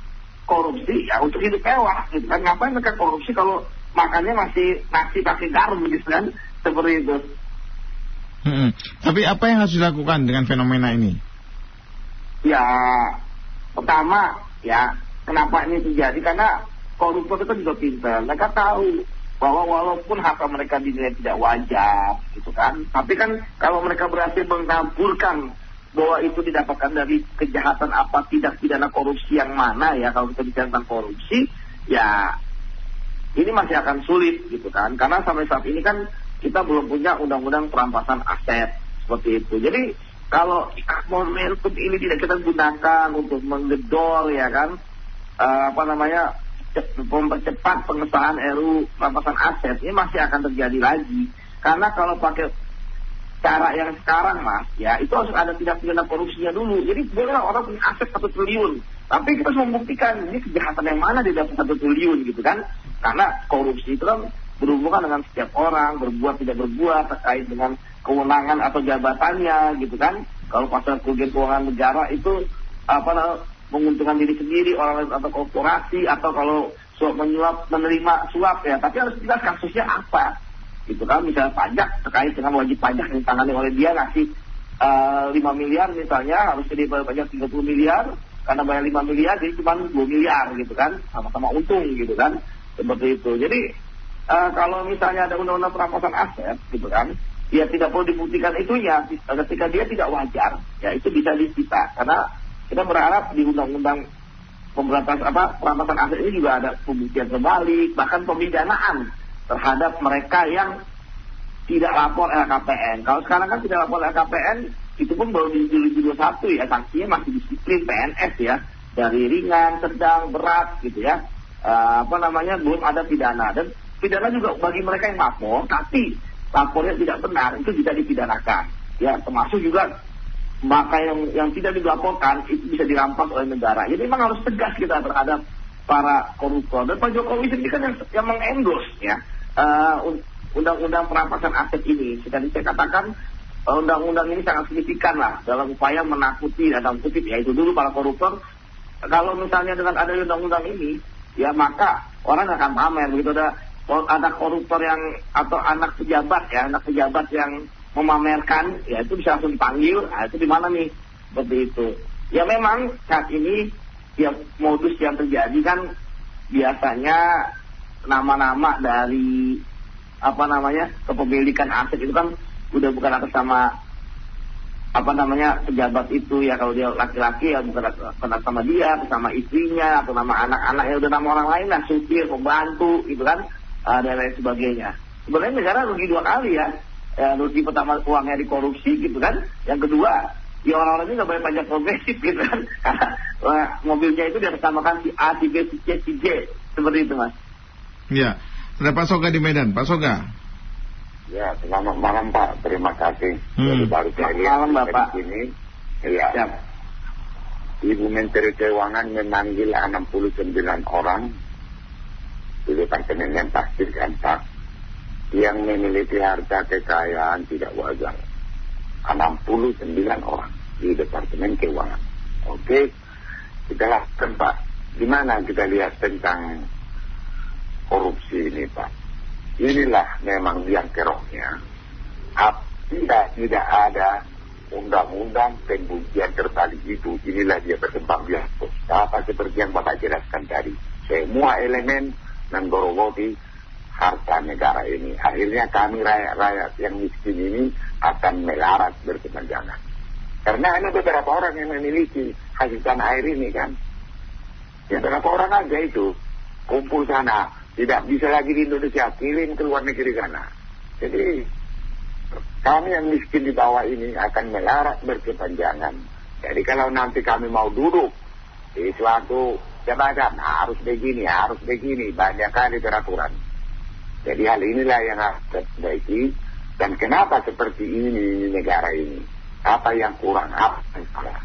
korupsi ya untuk hidup mewah gitu kan. Ngapain mereka korupsi kalau makannya masih nasi pakai garam gitu kan? Seperti itu. Hmm, tapi apa yang harus dilakukan dengan fenomena ini? Ya pertama ya kenapa ini terjadi? Karena koruptor itu juga pintar. Mereka tahu bahwa walaupun harta mereka dinilai tidak wajar gitu kan. Tapi kan kalau mereka berhasil mengaburkan bahwa itu didapatkan dari kejahatan apa tidak pidana korupsi yang mana ya kalau kita bicara tentang korupsi ya ini masih akan sulit gitu kan. Karena sampai saat ini kan kita belum punya undang-undang perampasan aset seperti itu. Jadi kalau momentum ini tidak kita gunakan untuk menggedor ya kan uh, apa namanya mempercepat pengesahan RU perampasan aset ini masih akan terjadi lagi. Karena kalau pakai cara yang sekarang mas ya itu harus ada tindak pidana korupsinya dulu. Jadi bolehlah orang punya aset satu triliun. Tapi kita harus membuktikan ini kejahatan yang mana di dalam satu triliun gitu kan? Karena korupsi itu kan berhubungan dengan setiap orang berbuat tidak berbuat terkait dengan kewenangan atau jabatannya gitu kan? Kalau pasal kerugian keuangan negara itu apa menguntungkan diri sendiri orang atau korporasi atau kalau suap menyuap menerima suap ya. Tapi harus jelas kasusnya apa. Gitu kan misalnya pajak terkait dengan wajib pajak yang ditangani oleh dia ngasih uh, eh, 5 miliar misalnya harus jadi pajak 30 miliar karena bayar 5 miliar jadi cuma 2 miliar gitu kan. Sama-sama untung gitu kan. Seperti itu. Jadi uh, kalau misalnya ada undang-undang perampasan aset gitu kan ya tidak perlu dibuktikan itu ya ketika dia tidak wajar ya itu bisa disita. Karena kita berharap di undang-undang pemberantasan apa perampasan aset ini juga ada pembuktian terbalik bahkan pemidanaan terhadap mereka yang tidak lapor LKPN. Kalau sekarang kan tidak lapor LKPN, itu pun baru di 2021 ya, sanksinya masih disiplin PNS ya, dari ringan, sedang, berat gitu ya. Uh, apa namanya, belum ada pidana. Dan pidana juga bagi mereka yang lapor, tapi lapornya tidak benar, itu bisa dipidanakan. Ya, termasuk juga maka yang yang tidak dilaporkan itu bisa dirampas oleh negara. Jadi memang harus tegas kita terhadap para koruptor. Dan Pak Jokowi sendiri kan yang, yang mengendorse ya uh, undang-undang perampasan aset ini. Tadi saya katakan uh, undang-undang ini sangat signifikan lah dalam upaya menakuti dalam kutip ya itu dulu para koruptor. Kalau misalnya dengan ada undang-undang ini, ya maka orang akan pamer begitu ada ada koruptor yang atau anak pejabat ya anak pejabat yang memamerkan, ya itu bisa langsung dipanggil, nah, itu di mana nih? Seperti itu. Ya memang saat ini ya modus yang terjadi kan biasanya nama-nama dari apa namanya kepemilikan aset itu kan udah bukan atas sama apa namanya pejabat itu ya kalau dia laki-laki ya bukan atas sama dia sama istrinya atau nama anak-anak ya udah nama orang lain lah supir pembantu gitu kan uh, dan lain sebagainya sebenarnya negara rugi dua kali ya ya, rugi pertama uangnya dikorupsi gitu kan. Yang kedua ya orang-orang ini nggak bayar pajak progresif gitu kan. Karena mobilnya itu diatasnamakan si A, si B, si C, si J. Seperti itu mas. Ya ada Pak Soga di Medan. Pak Soga. Ya selamat malam Pak. Terima kasih. Hmm. Jadi baru saya malam Bapak. ini ya ya. Ibu Menteri Keuangan memanggil 69 orang. Di departemen yang pasti kan Pak yang memiliki harta kekayaan tidak wajar. 69 orang di Departemen Keuangan. Oke, kita lakukan Pak. Gimana kita lihat tentang korupsi ini Pak? Inilah memang yang keroknya. Tidak, tidak ada undang-undang pembuktian terbalik itu. Inilah dia berkembang biak. Apa seperti yang Bapak jelaskan tadi. Semua elemen dan gorogoti harta negara ini. Akhirnya kami rakyat-rakyat yang miskin ini akan melarat berkepanjangan. Karena ada beberapa orang yang memiliki hasil tanah air ini kan. Ya beberapa orang aja itu kumpul sana. Tidak bisa lagi di Indonesia, kirim ke luar negeri sana. Jadi kami yang miskin di bawah ini akan melarat berkepanjangan. Jadi kalau nanti kami mau duduk di suatu jabatan, harus begini, harus begini, banyak kali peraturan. Jadi hal inilah yang harus diperbaiki. Dan kenapa seperti ini negara ini? Apa yang kurang? Apa yang salah?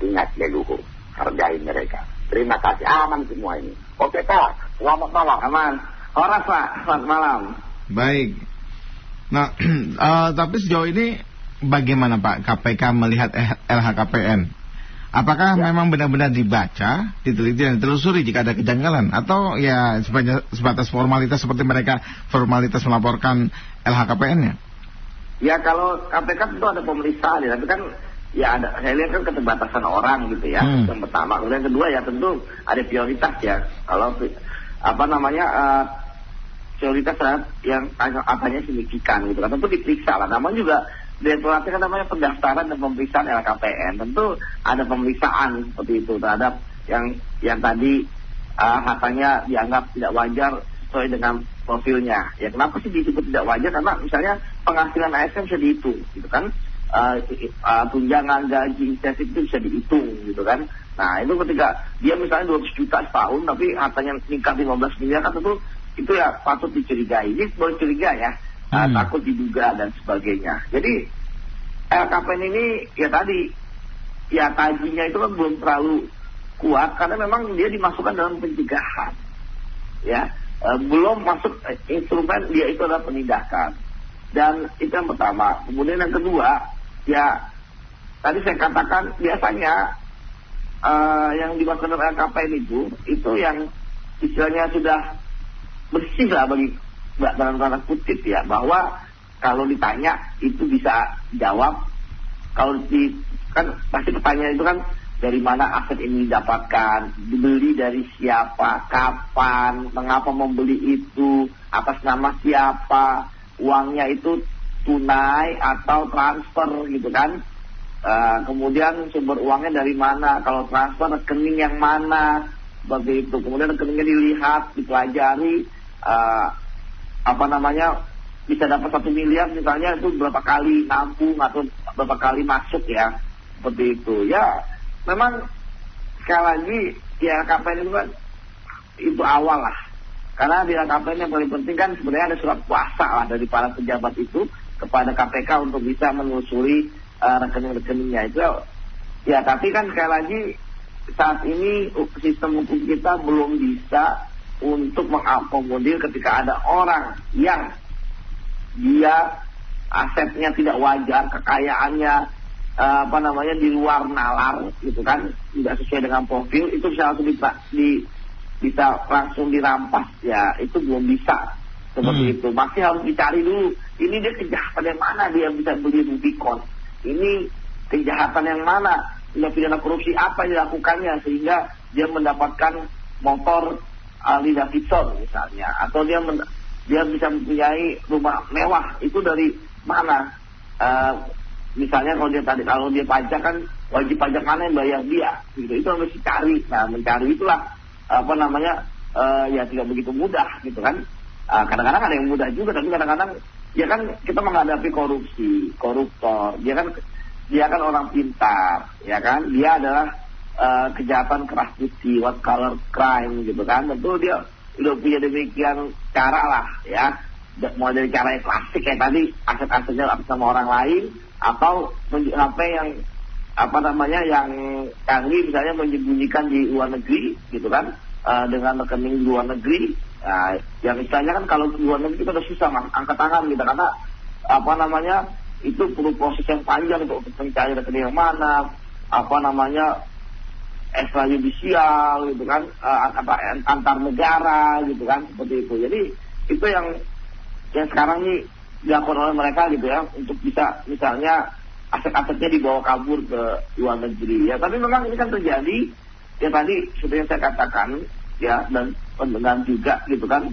Ingat leluhur. Hargai mereka. Terima kasih. Aman semua ini. Oke Pak. Selamat malam. Aman. Horas Pak. Selamat malam. Baik. Nah, uh, tapi sejauh ini bagaimana Pak KPK melihat LHKPN? Apakah ya. memang benar-benar dibaca, diteliti dan ditelusuri jika ada kejanggalan atau ya sebatas formalitas seperti mereka formalitas melaporkan LHKPN-nya? Ya kalau KPK tentu ada pemeriksaan ya, tapi kan ya ada saya lihat kan keterbatasan orang gitu ya. Hmm. Yang pertama, kemudian kedua ya tentu ada prioritas ya. Kalau apa namanya uh, prioritas yang katanya signifikan gitu kan tentu diperiksa lah. Namun juga Direktoratnya kan namanya pendaftaran dan pemeriksaan LKPN. Tentu ada pemeriksaan seperti itu terhadap yang yang tadi uh, hartanya dianggap tidak wajar sesuai dengan profilnya. Ya kenapa sih disebut tidak wajar? Karena misalnya penghasilan ASN bisa dihitung, gitu kan? Uh, uh, tunjangan gaji insentif itu bisa dihitung, gitu kan? Nah itu ketika dia misalnya 200 juta setahun, tapi hartanya meningkat 15 miliar kan tentu itu ya patut dicurigai. Ini boleh curiga ya uh, takut diduga dan sebagainya. Jadi LKPN ini ya tadi ya kajinya itu kan belum terlalu kuat karena memang dia dimasukkan dalam pencegahan. Ya, e, belum masuk eh, instrumen dia itu adalah penindakan. Dan itu yang pertama. Kemudian yang kedua, ya tadi saya katakan biasanya uh, yang dimasukkan dalam LKPN itu itu yang istilahnya sudah bersih lah bagi dalam tanda kutip ya bahwa kalau ditanya itu bisa jawab. Kalau di kan pasti pertanyaan itu kan dari mana aset ini didapatkan, dibeli dari siapa, kapan, mengapa membeli itu, atas nama siapa, uangnya itu tunai atau transfer gitu kan. Uh, kemudian sumber uangnya dari mana, kalau transfer rekening yang mana, seperti itu. Kemudian rekeningnya dilihat, dipelajari, uh, apa namanya bisa dapat satu miliar misalnya itu berapa kali nampung atau berapa kali masuk ya. Seperti itu. Ya memang sekali lagi ya KPN itu kan itu awal lah. Karena di KPN yang paling penting kan sebenarnya ada surat kuasa lah dari para pejabat itu kepada KPK untuk bisa menelusuri uh, rekening-rekeningnya. Itu ya tapi kan sekali lagi saat ini sistem hukum kita belum bisa untuk mengakomodir ketika ada orang yang dia asetnya tidak wajar, kekayaannya uh, apa namanya di luar nalar gitu kan, tidak sesuai dengan profil itu bisa langsung di, di bisa langsung dirampas. Ya itu belum bisa seperti hmm. itu. Masih harus dicari dulu ini dia kejahatan yang mana dia bisa beli Rubicon? Ini kejahatan yang mana? Tindak pidana korupsi apa yang dilakukannya sehingga dia mendapatkan motor Ali Davidson misalnya atau dia men, dia bisa mempunyai rumah mewah itu dari mana? Uh, misalnya kalau dia tadi kalau dia pajak kan wajib pajak mana yang bayar dia? Gitu itu harus dicari. Nah mencari itulah apa namanya uh, ya tidak begitu mudah gitu kan? Ah, kadang-kadang ada yang mudah juga tapi kadang-kadang ya kan kita menghadapi korupsi koruptor dia kan dia kan orang pintar ya kan? Dia adalah uh, kejahatan keras putih what color crime gitu kan. Tentu dia udah punya demikian cara lah ya. Mau dari cara yang klasik kayak tadi aset-asetnya sama orang lain atau apa yang apa namanya yang kami misalnya menyembunyikan di luar negeri gitu kan. Uh, dengan rekening di luar negeri. Nah, yang misalnya kan kalau luar negeri kita udah susah mas, angkat tangan gitu. Karena apa namanya itu perlu proses yang panjang untuk mencari rekening yang mana, apa namanya ekstrajudisial gitu kan, uh, apa antar negara gitu kan seperti itu. Jadi itu yang yang sekarang ini dilakukan oleh mereka gitu ya untuk bisa misalnya aset-asetnya dibawa kabur ke luar negeri ya. Tapi memang ini kan terjadi ya tadi seperti yang saya katakan ya dan pendengar juga gitu kan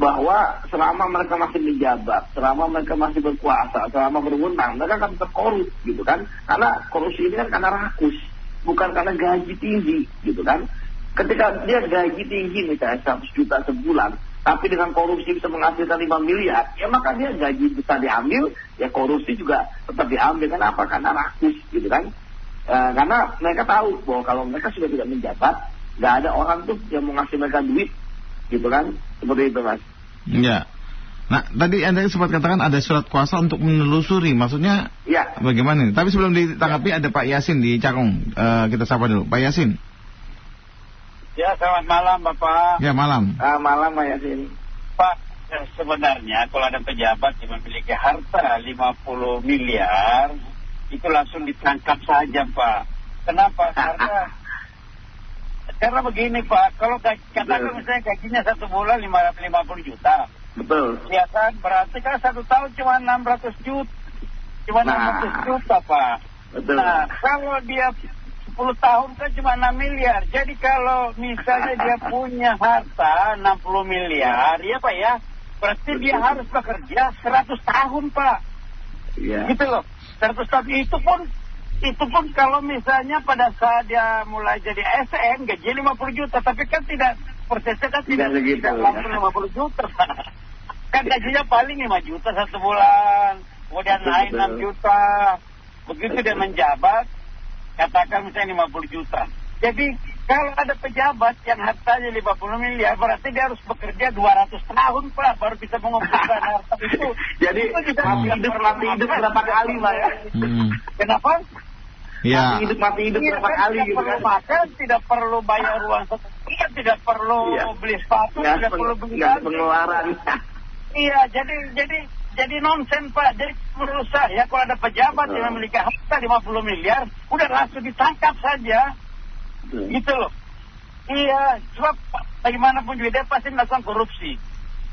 bahwa selama mereka masih menjabat, selama mereka masih berkuasa, selama berwenang, mereka akan tetap korup gitu kan. Karena korupsi ini kan karena rakus, bukan karena gaji tinggi gitu kan. Ketika dia gaji tinggi misalnya 100 juta sebulan, tapi dengan korupsi bisa menghasilkan 5 miliar, ya maka dia gaji bisa diambil, ya korupsi juga tetap diambil. Kenapa? Karena rakus gitu kan. E, karena mereka tahu bahwa kalau mereka sudah tidak menjabat, nggak ada orang tuh yang mau ngasih mereka duit gitu kan seperti itu mas ya Nah, tadi Anda sempat katakan ada surat kuasa untuk menelusuri, maksudnya ya. bagaimana? Tapi sebelum ditanggapi ya. ada Pak Yasin di Cakung. Uh, kita sapa dulu, Pak Yasin. Ya, selamat malam Bapak. Ya, malam. Uh, malam Pak Yasin. Pak, eh, sebenarnya kalau ada pejabat yang memiliki harta 50 miliar, itu langsung ditangkap saja Pak. Kenapa? Karena karena begini Pak, kalau katakan misalnya gajinya satu bulan 550 juta. Betul. Ya kan, berarti kan satu tahun cuma 600 juta. Cuma nah. 600 juta Pak. Betul. Nah, kalau dia 10 tahun kan cuma 6 miliar. Jadi kalau misalnya dia punya harta 60 miliar, ya Pak ya, berarti dia harus bekerja 100 tahun Pak. Iya. Gitu loh. 100 tahun itu pun itu pun kalau misalnya pada saat dia mulai jadi SN gaji 50 juta tapi kan tidak prosesnya kan tidak, tidak, tidak langsung ya. 50 juta kan gajinya paling 5 juta satu bulan kemudian naik 6 juta begitu dia menjabat katakan misalnya 50 juta jadi kalau ada pejabat yang hartanya 50 miliar berarti dia harus bekerja 200 tahun Pak baru bisa mengumpulkan harta itu jadi itu mati hidup mati hidup berapa kali Pak ya hmm. kenapa Ya. Mati hidup mati hidup iya, berapa kali gitu kan. makan, tidak perlu bayar uang sekian, tidak perlu ya. beli sepatu, ya, tidak perlu beli pengeluaran. Iya, jadi jadi jadi nonsen Pak. Jadi menurut saya kalau ada pejabat yang memiliki harta 50 miliar, udah langsung ditangkap saja. Betul. Gitu loh. Iya, sebab bagaimanapun juga dia pasti melakukan korupsi.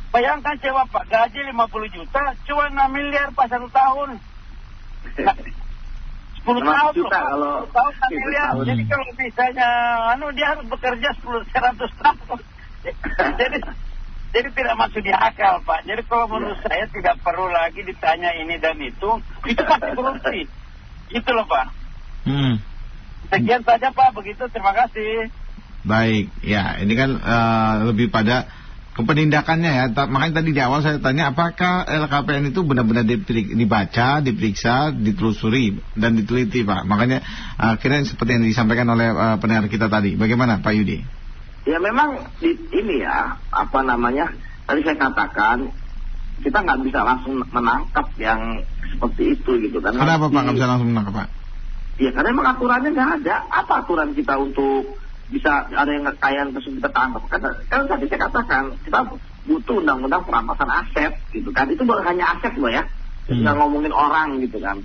Bayangkan coba Pak, gaji 50 juta, cuma 6 miliar pas satu tahun. 10 tahun juta kalau tahun miliar. Jadi kalau misalnya anu dia harus bekerja 10 100 tahun. jadi jadi tidak masuk di akal Pak. Jadi kalau menurut ya. saya tidak perlu lagi ditanya ini dan itu, itu pasti korupsi. Gitu loh Pak. Hmm. Sekian saja Pak, begitu terima kasih. Baik, ya ini kan uh, lebih pada penindakannya ya. Makanya tadi di awal saya tanya apakah LKPN itu benar-benar dibaca, diperiksa, ditelusuri dan diteliti Pak. Makanya akhirnya seperti yang disampaikan oleh uh, pendengar kita tadi. Bagaimana Pak Yudi? Ya memang di, ini ya apa namanya tadi saya katakan kita nggak bisa langsung menangkap yang seperti itu gitu kan. Kenapa Pak nggak bisa langsung menangkap Pak? Iya karena emang aturannya nggak ada. Apa aturan kita untuk bisa ada yang kekayaan terus kita tangkap? Kan, kan tadi saya katakan kita butuh undang-undang perampasan aset gitu kan. Itu bukan hanya aset loh ya. Kita hmm. ngomongin orang gitu kan.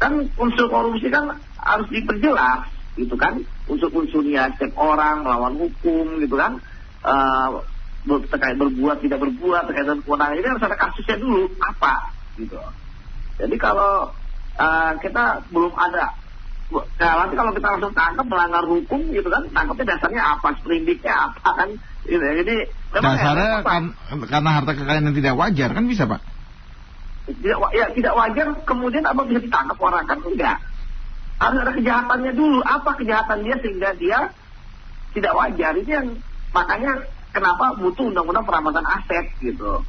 Kan unsur korupsi kan harus diperjelas gitu kan. Unsur-unsurnya setiap orang melawan hukum gitu kan. Uh, terkait berbuat tidak berbuat terkait dengan kewenangan ini harus ada kasusnya dulu apa gitu. Jadi kalau uh, kita belum ada Nah, nanti kalau kita langsung tangkap melanggar hukum gitu kan, tangkapnya dasarnya apa, sprindiknya apa kan, gitu. jadi dasarnya kan, karena harta kekayaan yang tidak wajar kan bisa pak? Tidak, ya tidak wajar, kemudian apa bisa ditangkap orang kan enggak? Harus ada kejahatannya dulu, apa kejahatan dia sehingga dia tidak wajar itu yang makanya kenapa butuh undang-undang perampasan aset gitu.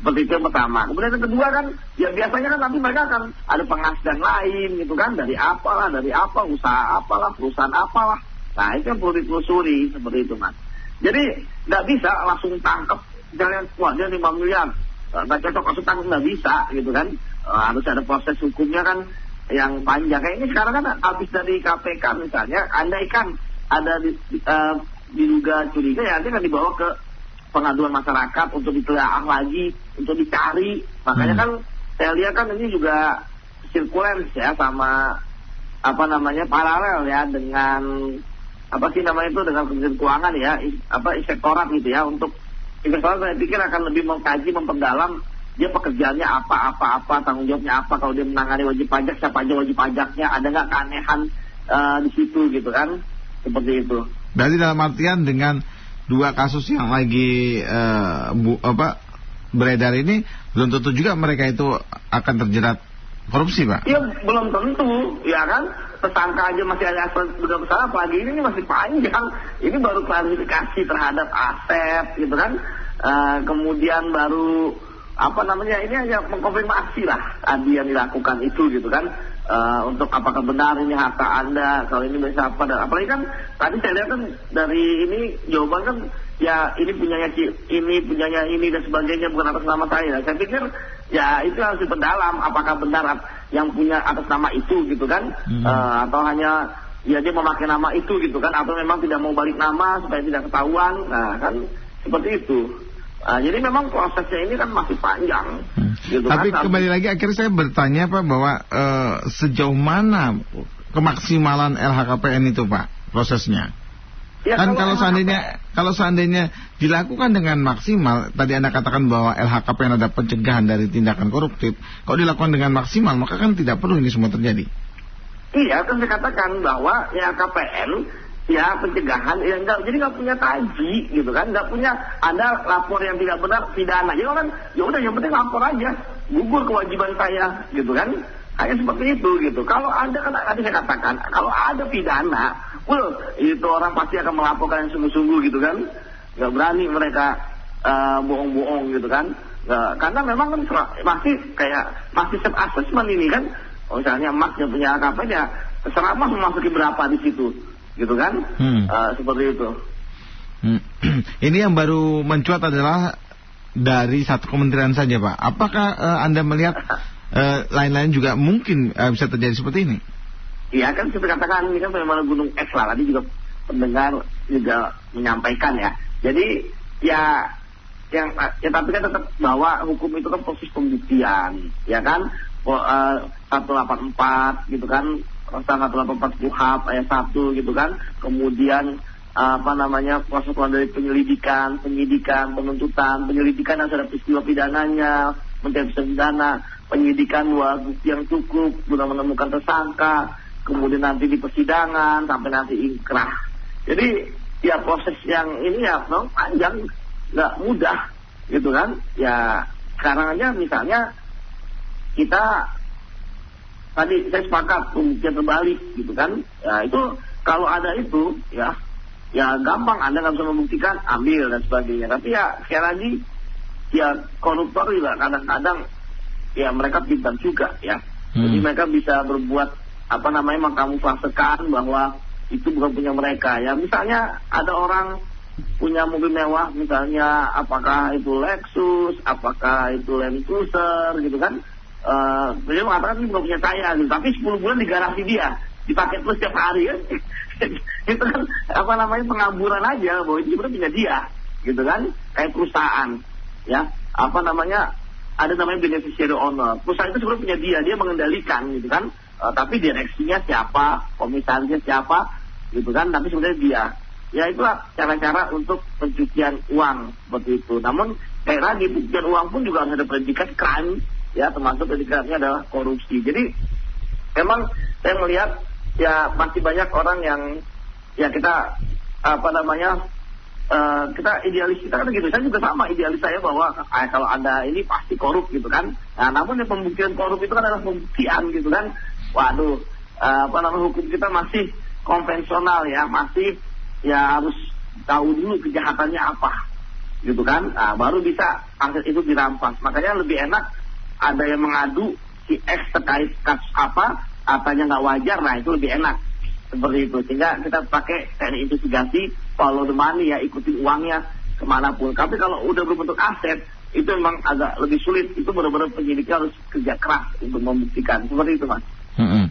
Seperti itu yang pertama. Kemudian yang kedua kan, ya biasanya kan nanti mereka akan ada penghasilan lain gitu kan, dari apalah, dari apa, usaha apalah, perusahaan apalah. Nah itu yang perlu ditelusuri seperti itu mas. Jadi nggak bisa langsung tangkap, jangan wah dia 5 miliar, nggak cocok langsung tangkap nggak bisa gitu kan. Uh, harus ada proses hukumnya kan yang panjang. Kayak ini sekarang kan habis dari KPK misalnya, andaikan ada di, uh, diduga curiga ya nanti akan dibawa ke pengaduan masyarakat untuk ditelaah lagi, untuk dicari. Makanya hmm. kan saya lihat kan ini juga sirkuler ya sama apa namanya paralel ya dengan apa sih namanya itu dengan kementerian keuangan ya apa inspektorat gitu ya untuk investor saya pikir akan lebih mengkaji memperdalam dia pekerjaannya apa apa apa tanggung jawabnya apa kalau dia menangani wajib pajak siapa aja wajib pajaknya ada nggak keanehan uh, di situ gitu kan seperti itu. Berarti dalam artian dengan dua kasus yang lagi uh, bu, apa beredar ini belum tentu juga mereka itu akan terjerat korupsi, Pak. Iya, belum tentu, ya kan? Tersangka aja masih ada aspek sudah besar, apalagi ini, ini masih panjang. Ini baru klarifikasi terhadap aset, gitu kan? Uh, kemudian baru apa namanya? Ini hanya mengkonfirmasi lah tadi yang dilakukan itu gitu kan. Uh, untuk apakah benar ini harta anda kalau ini bisa apa dan apalagi kan tadi saya lihat kan dari ini jawaban kan ya ini punyanya ini punyanya ini dan sebagainya bukan atas nama saya. Saya pikir ya itu harus diperdalam apakah benar yang punya atas nama itu gitu kan. Hmm. uh, atau hanya ya dia memakai nama itu gitu kan atau memang tidak mau balik nama supaya tidak ketahuan. Nah kan seperti itu Nah, jadi memang prosesnya ini kan masih panjang. Hmm. Gitu Tapi kan? kembali lagi akhirnya saya bertanya Pak bahwa uh, sejauh mana kemaksimalan LHKPN itu Pak prosesnya? Ya, kan kalau, kalau seandainya kalau seandainya dilakukan dengan maksimal, tadi anda katakan bahwa LHKPN ada pencegahan dari tindakan koruptif. Kalau dilakukan dengan maksimal, maka kan tidak perlu ini semua terjadi. Iya, kan saya katakan bahwa LHKPN ya pencegahan ya enggak. Jadi nggak punya taji gitu kan. Nggak punya ada lapor yang tidak benar pidana. Jadi kan? Ya udah yang penting lapor aja. Gugur kewajiban saya gitu kan. Hanya seperti itu gitu. Kalau ada kan tadi saya katakan kalau ada pidana well itu orang pasti akan melaporkan yang sungguh-sungguh gitu kan. Nggak berani mereka uh, bohong-bohong gitu kan. Nggak, karena memang kan masih kayak masih self assessment ini kan. Misalnya emas yang punya apa ya terserah mas memasuki berapa di situ gitu kan? Hmm. Uh, seperti itu. Hmm. Ini yang baru mencuat adalah dari satu kementerian saja, Pak. Apakah uh, Anda melihat eh, lain-lain uh, juga mungkin uh, bisa terjadi seperti ini? Iya kan seperti katakan ini kan memang gunung es lah. Tadi juga pendengar juga menyampaikan ya. Jadi ya yang ya tapi kan tetap bahwa hukum itu kan proses pembuktian, ya kan? Uh, 184 gitu kan pasal 184 KUHAP ayat 1 gitu kan. Kemudian apa namanya proses dari penyelidikan, penyidikan, penuntutan, penyelidikan harus ada peristiwa pidananya, mencari pidana, penyidikan dua bukti yang cukup guna menemukan tersangka, kemudian nanti di persidangan sampai nanti inkrah. Jadi ya proses yang ini ya memang panjang, nggak mudah gitu kan. Ya sekarang aja misalnya kita tadi saya sepakat pembuktian terbalik gitu kan ya itu kalau ada itu ya ya gampang anda nggak bisa membuktikan ambil dan sebagainya tapi ya sekali lagi ya koruptor juga kadang-kadang ya mereka pintar juga ya hmm. jadi mereka bisa berbuat apa namanya mengkamuflasekan bahwa itu bukan punya mereka ya misalnya ada orang punya mobil mewah misalnya apakah itu Lexus, apakah itu Land Cruiser gitu kan. Uh, dia mengatakan ini bukan punya saya. Tapi 10 bulan di garasi dia. Dipakai terus setiap hari. Kan. itu kan apa namanya pengaburan aja bahwa itu sebenarnya punya dia. Gitu kan? Kayak perusahaan ya. Apa namanya ada namanya beneficiary owner. Perusahaan itu sebenarnya punya dia dia mengendalikan gitu kan? Uh, tapi direksinya siapa komisarisnya siapa gitu kan? Tapi sebenarnya dia. Ya itulah cara-cara untuk pencucian uang seperti itu. Namun kayak lagi pencucian uang pun juga harus ada predikat crime ya termasuk predikatnya adalah korupsi. Jadi memang saya melihat ya masih banyak orang yang ya kita apa namanya uh, kita idealis kita kan gitu. Saya juga sama idealis saya bahwa eh, kalau anda ini pasti korup gitu kan. Nah namun yang pembuktian korup itu kan adalah pembuktian gitu kan. Waduh uh, apa namanya hukum kita masih konvensional ya. Masih ya harus tahu dulu kejahatannya apa gitu kan. Nah, baru bisa aset itu dirampas. Makanya lebih enak ada yang mengadu si X terkait kasus apa katanya nggak wajar nah itu lebih enak. Seperti itu. Sehingga kita pakai teknik investigasi follow the money ya ikutin uangnya ke mana pun. Tapi kalau udah berbentuk aset itu memang agak lebih sulit. Itu benar-benar penyidik harus kerja keras untuk membuktikan. Seperti itu mas. Hmm.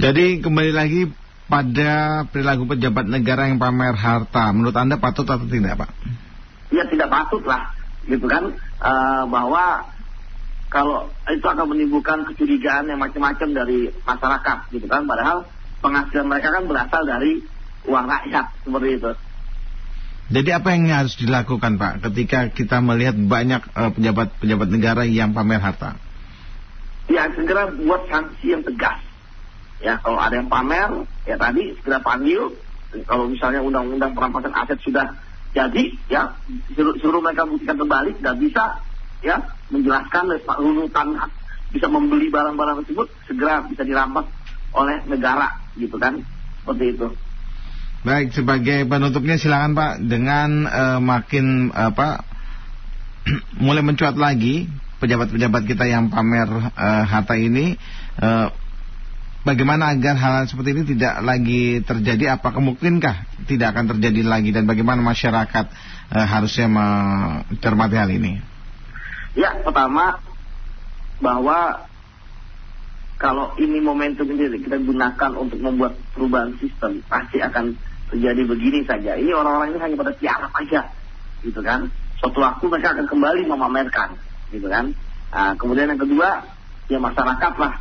jadi kembali lagi pada perilaku pejabat negara yang pamer harta. Menurut anda patut atau tidak pak? Ya tidak patut lah. Gitu kan. Uh, bahwa kalau itu akan menimbulkan kecurigaan yang macam-macam dari masyarakat gitu kan padahal penghasilan mereka kan berasal dari uang rakyat seperti itu. Jadi apa yang harus dilakukan Pak ketika kita melihat banyak eh, pejabat-pejabat uh, negara yang pamer harta? Ya segera buat sanksi yang tegas. Ya kalau ada yang pamer, ya tadi segera panggil. Kalau misalnya undang-undang perampasan aset sudah jadi, ya suruh, suruh mereka buktikan kembali, dan bisa ya menjelaskan runutan bisa membeli barang-barang tersebut segera bisa dirampas oleh negara gitu kan? Seperti itu. Baik sebagai penutupnya silakan Pak. Dengan uh, makin apa mulai mencuat lagi pejabat-pejabat kita yang pamer uh, harta ini uh, bagaimana agar hal seperti ini tidak lagi terjadi? Apakah mungkinkah tidak akan terjadi lagi? Dan bagaimana masyarakat uh, harusnya mencermati hal ini ya pertama bahwa kalau ini momentum ini kita gunakan untuk membuat perubahan sistem, pasti akan terjadi begini saja. Ini orang-orang ini hanya pada tiarap aja, gitu kan. Suatu waktu mereka akan kembali memamerkan, gitu kan. Nah, kemudian yang kedua, ya masyarakat lah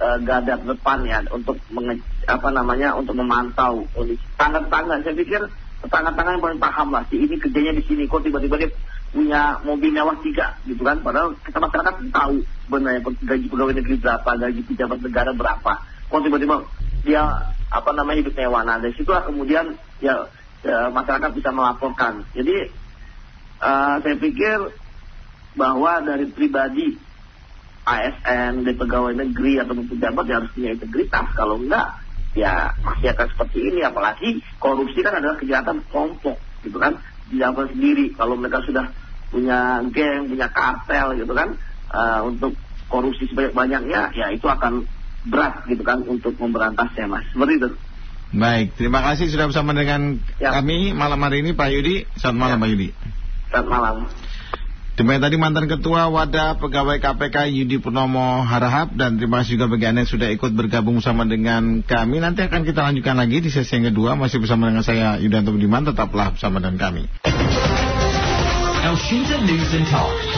e, garda depan ya untuk menge, apa namanya untuk memantau kondisi tangga-tangga. Saya pikir tetangga-tangga yang paling paham lah, si ini kerjanya di sini, kok tiba-tiba dia punya mobil mewah tiga gitu kan? Padahal kita masyarakat tahu sebenarnya gaji pegawai negeri berapa gaji pejabat negara berapa. Kok tiba-tiba dia apa namanya hidup mewah. Nah dari situlah kemudian ya, ya masyarakat bisa melaporkan. Jadi uh, saya pikir bahwa dari pribadi ASN dari pegawai negeri atau pejabat ya harus punya integritas. Kalau enggak ya masih akan seperti ini. Apalagi korupsi kan adalah kejahatan kelompok gitu kan dilakukan sendiri kalau mereka sudah punya geng, punya kartel gitu kan uh, untuk korupsi sebanyak-banyaknya ya itu akan berat gitu kan untuk memberantasnya mas seperti itu. Baik, terima kasih sudah bersama dengan ya. kami malam hari ini Pak Yudi. Selamat malam ya. Pak Yudi. Selamat malam. Demikian tadi mantan Ketua Wadah Pegawai KPK Yudi Purnomo Harahap dan terima kasih juga bagi Anda yang sudah ikut bergabung bersama dengan kami. Nanti akan kita lanjutkan lagi di sesi yang kedua masih bersama dengan saya Yudanto Budiman tetaplah bersama dengan kami. News and Talk